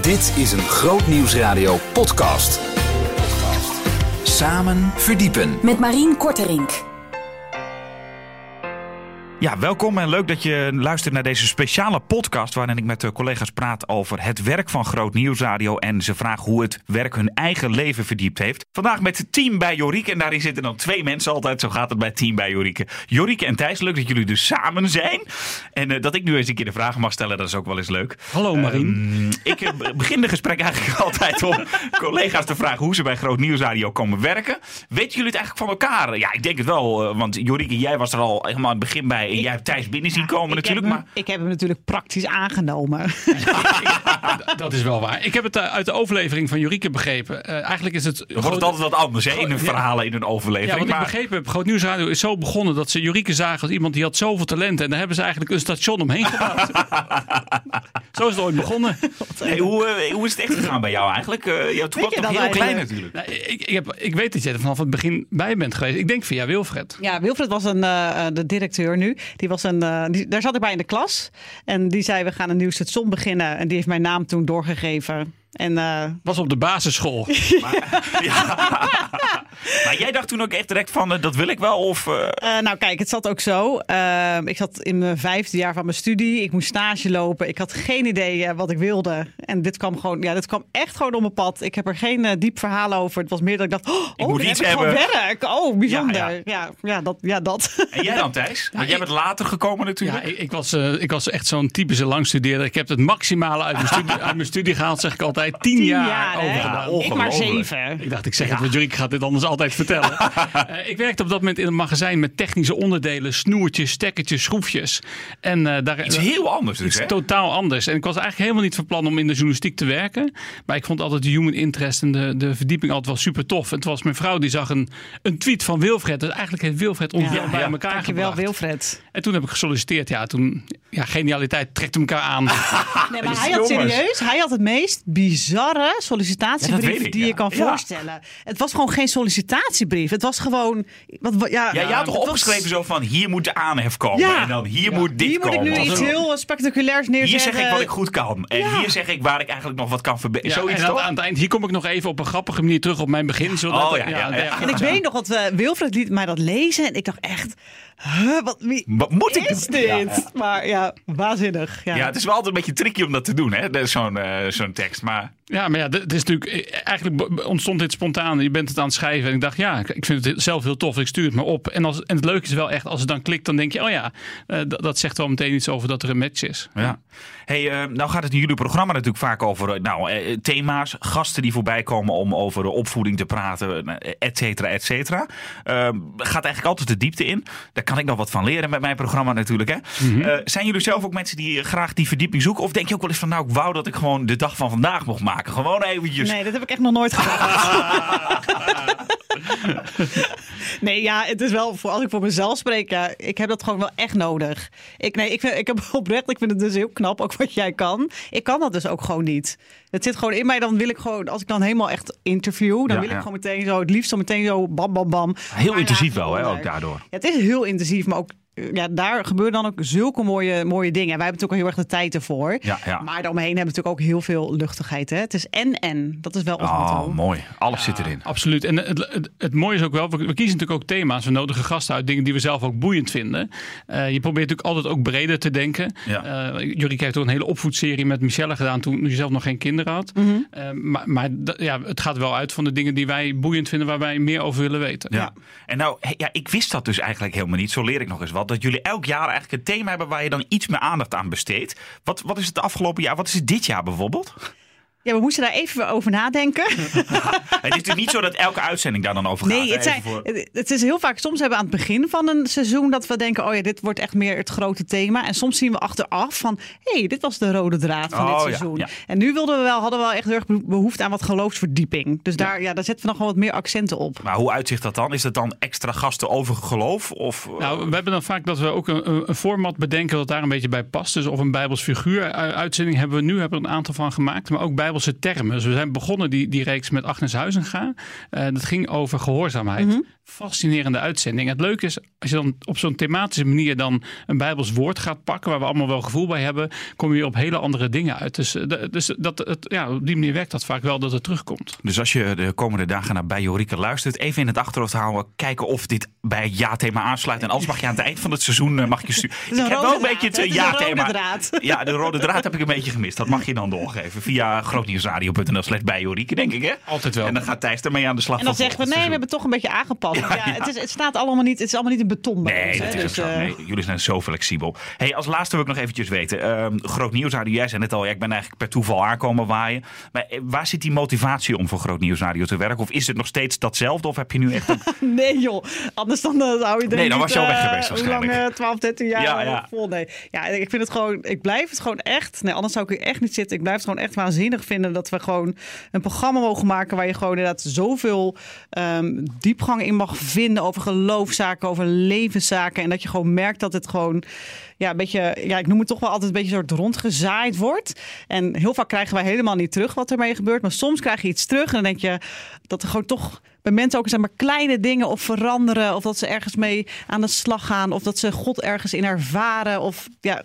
Dit is een Groot Nieuwsradio podcast. Samen verdiepen. Met Marien Korterink. Ja, welkom en leuk dat je luistert naar deze speciale podcast waarin ik met de collega's praat over het werk van Groot Nieuwsradio en ze vragen hoe het werk hun eigen leven verdiept heeft. Vandaag met het team bij Jorike en daarin zitten dan twee mensen altijd, zo gaat het bij het team bij Jorike. Jorike en Thijs, leuk dat jullie dus samen zijn en uh, dat ik nu eens een keer de vragen mag stellen, dat is ook wel eens leuk. Hallo Marien. Um, ik uh, begin de gesprek eigenlijk altijd om collega's te vragen hoe ze bij Groot Nieuwsradio komen werken. Weten jullie het eigenlijk van elkaar? Ja, ik denk het wel, uh, want Jorike, jij was er al helemaal aan het begin bij. En Ik- jij hebt Thijs binnen zien komen ik natuurlijk. Heb Maar ik heb hem natuurlijk praktisch aangenomen. Dat is wel waar. Ik heb het eh, uit de overlevering van Jurike begrepen. Eh, eigenlijk is het. wordt het altijd wat anders hè, in een Ja. verhalen in een Ja, overlevering. wat ik maar, begrepen heb, Groot Nieuwsradio is zo begonnen dat ze Jurike zagen als iemand die had zoveel talent. En daar hebben ze eigenlijk een station omheen gebouwd. zo is het ooit begonnen. hey, hoe, eh, hoe is het echt gegaan bij jou eigenlijk? Eh ja, toen was je het nog heel klein natuurlijk. Nou, ik, ik, heb, ik weet dat jij er vanaf het begin bij bent geweest. Ik denk via Wilfred. Ja, Wilfred was een, eh, eh, de directeur nu. Die was een, eh, die, daar zat ik bij in de klas. En die zei, we gaan een nieuw station beginnen. En die heeft mijn naam toen doorgegeven. En eh, Was op de basisschool. Maar jij dacht toen ook echt direct van, eh, dat wil ik wel? Of, eh, Eh, nou, kijk, het zat ook zo. Eh, ik zat in mijn vijfde jaar van mijn studie. Ik moest stage lopen. Ik had geen idee wat ik wilde. En dit kwam gewoon, ja, dit kwam echt gewoon op mijn pad. Ik heb er geen diep verhaal over. Het was meer dat ik dacht, oh, Ik oh moet iets heb ik gewoon hebben. werk. Oh, bijzonder. Ja, Ja, ja. ja. dat, ja, dat. en jij dan Thijs? Want jij ik- bent later gekomen natuurlijk. Ja, ik, ik, was, eh, ik was echt zo'n typische langstudeerder. Ik heb het maximale uit mijn studie, uit mijn studie gehaald, zeg ik altijd. Tien, Tien jaar, jaar, over. Ja, ik maar zeven. Ik dacht, ik zeg het, want Jurk gaat dit anders altijd vertellen. Eh, ik werkte op dat moment in een magazijn met technische onderdelen, snoertjes, stekkertjes, schroefjes. En eh, daar Iets heel anders dus, hè? totaal anders. En ik was eigenlijk helemaal niet van plan om in de journalistiek te werken. Maar ik vond altijd de human interest en de, de verdieping altijd wel super tof. En het was mijn vrouw die zag een, een tweet van Wilfred. Dus eigenlijk heeft Wilfred ons Ja. wel bij Ja. elkaar Dankjewel, gebracht. Wilfred. En toen heb ik gesolliciteerd. Ja, toen, ja, genialiteit trekt elkaar aan. Nee, maar hij had serieus, hij had het meest bizarre Ja, sollicitatiebrief ik, die ja. je kan Ja. voorstellen. Het was gewoon geen sollicitatiebrief. Het was gewoon. Wat, wat- ja, Ja, jij had toch was- opgeschreven zo van, hier moet de aanhef komen. Ja. En dan hier moet dit Hier moet ik komen. nu iets heel spectaculairs neerzetten. Hier zeg ik wat ik goed kan. En Ja. hier zeg ik waar ik eigenlijk nog wat kan verbeteren. Ja, Zoiets en aan, toch? aan het eind, hier kom ik nog even op een grappige manier terug op mijn begin. Zodat, Oh, ja, ja, ja. En ik weet nog dat we Wilfred liet mij dat lezen en ik dacht echt, huh, wat wie Wat moet ik is dit? Ja, ja. Maar ja, waanzinnig. Ja. Ja, het is wel altijd een beetje tricky om dat te doen, hè? Dat is Zo'n eh, zo'n tekst. Maar Ja, maar ja, het is natuurlijk, eh, eigenlijk ontstond dit spontaan. Je bent het aan het schrijven. En ik dacht, ja, ik vind het zelf heel tof. Ik stuur het maar op. En, als, en het leuke is wel echt, als het dan klikt, dan denk je, oh ja, eh, dat zegt wel meteen iets over dat er een match is. ja. Hey, eh, nou gaat het in jullie programma natuurlijk vaak over nou, thema's, gasten die voorbij komen om over opvoeding te praten, et cetera, et cetera. Gaat eigenlijk altijd de diepte in. Daar kan ik nog wat van leren met mijn programma natuurlijk. Hè? Eh, zijn jullie zelf ook mensen die eh, graag die verdieping zoeken? Of denk je ook wel eens van, nou, ik wou dat ik gewoon de dag van vandaag mocht maken. Gewoon eventjes. Nee, dat heb ik echt nog nooit gedaan. nee, ja, het is wel, voor, als ik voor mezelf spreek, ja, ik heb dat gewoon wel echt nodig. Ik, nee, ik, vind, ik heb oprecht, ik vind het dus heel knap, ook wat jij kan. Ik kan dat dus ook gewoon niet. Het zit gewoon in mij, dan wil ik gewoon, als ik dan helemaal echt interview, dan Ja, wil ik ja. gewoon meteen zo, het liefst zo meteen zo bam, bam, bam. Heel intensief wel, hè, ook daardoor. Ja, het is heel intensief, maar ook ja, daar gebeuren dan ook zulke mooie, mooie dingen. Wij hebben natuurlijk al heel erg de tijd ervoor. Ja, ja. Maar daaromheen hebben we natuurlijk ook heel veel luchtigheid. Hè? Het is en-en. Dat is wel ons Oh, motto. mooi. Alles zit erin. Absoluut. En het, het, het mooie is ook wel, we, we kiezen natuurlijk ook thema's. We nodigen gasten uit, dingen die we zelf ook boeiend vinden. Eh, je probeert natuurlijk altijd ook breder te denken. Ja. Eh Jurik heeft ook een hele opvoedserie met Michelle gedaan toen je zelf nog geen kinderen had. Mhm. Eh, maar maar ja, het gaat wel uit van de dingen die wij boeiend vinden, waar wij meer over willen weten. Ja. En nou, ja, ik wist dat dus eigenlijk helemaal niet. Zo leer ik nog eens wat. Dat jullie elk jaar eigenlijk een thema hebben waar je dan iets meer aandacht aan besteedt. Wat, wat is het afgelopen jaar? Wat is het dit jaar bijvoorbeeld? Ja, we moesten daar even over nadenken. het is natuurlijk niet zo dat elke uitzending daar dan over gaat. Nee, het, zijn, voor- het- het is heel vaak. Soms hebben we aan het begin van een seizoen dat we denken: oh ja, dit wordt echt meer het grote thema. En soms zien we achteraf van: hé, hey, dit was de rode draad van Oh, dit ja, seizoen. ja. En nu wilden we wel, hadden we wel echt heel erg behoefte aan wat geloofsverdieping. Dus daar, ja. daar zetten we nog wel wat meer accenten op. Maar hoe uitzicht dat dan? Is dat dan extra gasten over geloof? Of, eh, Nou, we hebben dan vaak dat we ook een, een- format bedenken dat daar een beetje bij past. Dus of een Bijbels figuur u- uitzending hebben we nu hebben we er een aantal van gemaakt. Maar ook Bijbelse termen. Dus we zijn begonnen die, die reeks met Agnes Huizinga. Uh, dat ging over gehoorzaamheid. Mhm. Fascinerende uitzending. Het leuke is, als je dan op zo'n thematische manier dan een Bijbels woord gaat pakken, waar we allemaal wel gevoel bij hebben, kom je op hele andere dingen uit. Dus, uh, dus dat, het, ja, op die manier werkt dat vaak wel dat het terugkomt. Dus als je de komende dagen naar Bij Jorike luistert, even in het achterhoofd houden, kijken of dit bij het ja-thema aansluit. En als mag je aan het eind van het seizoen uh, mag je sturen. Ik heb wel een beetje het ja-thema. Ja, de rode draad heb ik een beetje gemist. Dat mag je dan doorgeven via grootnieuwsradio.nl slash bij Jorike, denk ik hè? Altijd wel. En dan gaat Thijs ermee aan de slag. En dan zeggen we, nee, we hebben toch een beetje aangepast. Ja, ja, Het, is, het staat allemaal niet, het is allemaal niet in beton bij nee, ons. Dat hè? is dus, ook zo. uh, nee, jullie zijn zo flexibel. Hey, als laatste wil ik nog eventjes weten. Um, groot Nieuwsradio, jij zei net al, ja, ik ben eigenlijk per toeval aankomen waaien. Maar waar zit die motivatie om voor Groot Nieuwsradio te werken? Of is het nog steeds datzelfde? Of heb je nu echt een... nee joh, anders dan uh, zou je denk Nee, dan was je al weg geweest Hoe lang, waarschijnlijk. 12, 13 jaar Ja, ja. vol. Nee. Ja, ik vind het gewoon, ik blijf het gewoon echt, nee, anders zou ik hier echt niet zitten. Ik blijf het gewoon echt waanzinnig vinden dat we gewoon een programma mogen maken waar je gewoon inderdaad zoveel um, diepgang in mag vinden over geloofszaken, over levenszaken. En dat je gewoon merkt dat het gewoon ja, een beetje, ja, ik noem het toch wel altijd een beetje soort rondgezaaid wordt. En heel vaak krijgen wij helemaal niet terug wat ermee gebeurt. Maar soms krijg je iets terug en dan denk je dat er gewoon toch bij mensen ook zeg maar kleine dingen of veranderen. Of dat ze ergens mee aan de slag gaan. Of dat ze God ergens in ervaren. Of ja,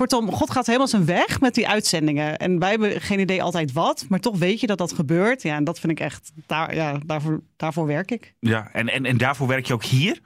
kortom, God gaat helemaal zijn weg met die uitzendingen. En wij hebben geen idee altijd wat. Maar toch weet je dat dat gebeurt. Ja, en dat vind ik echt, daar, ja, daarvoor, daarvoor werk ik. Ja, en, en, en daarvoor werk je ook hier?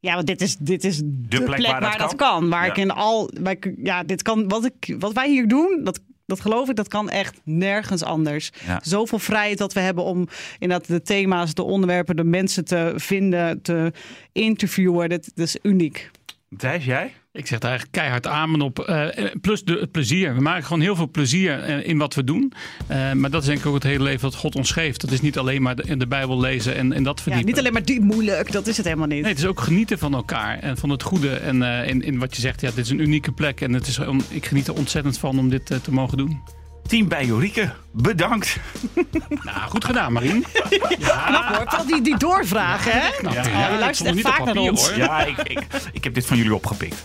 Ja, want dit is, dit is de, plek plek, waar waar, dat dat kan. kan. Waar Ja. ik in al. Waar ik, ja, dit kan. Wat, ik, wat wij hier doen, dat, dat geloof ik, dat kan echt nergens anders. Ja. Zoveel vrijheid dat we hebben om inderdaad de thema's, de onderwerpen, de mensen te vinden, te interviewen. Dat, dat is uniek. Thijs, jij? Ik zeg daar eigenlijk keihard amen op. Uh, plus de, het plezier. We maken gewoon heel veel plezier uh, in wat we doen. Uh, maar dat is denk ik ook het hele leven wat God ons geeft. Dat is niet alleen maar de, in de Bijbel lezen en, en dat Ja, verdiepen. niet alleen maar die moeilijk, dat is het helemaal niet. Nee, het is ook genieten van elkaar en van het goede. En uh, in, in wat je zegt, ja, dit is een unieke plek. En het is, om, ik geniet er ontzettend van om dit uh, te mogen doen. Team bij Jorike, bedankt. nou, goed gedaan, Marien. Ja. Knap hoor, vooral die, die doorvragen, hè? Knap, Ja, ja. je luistert echt vaak naar papier, ons. hoor. Ja, ik, ik, ik heb dit van jullie opgepikt.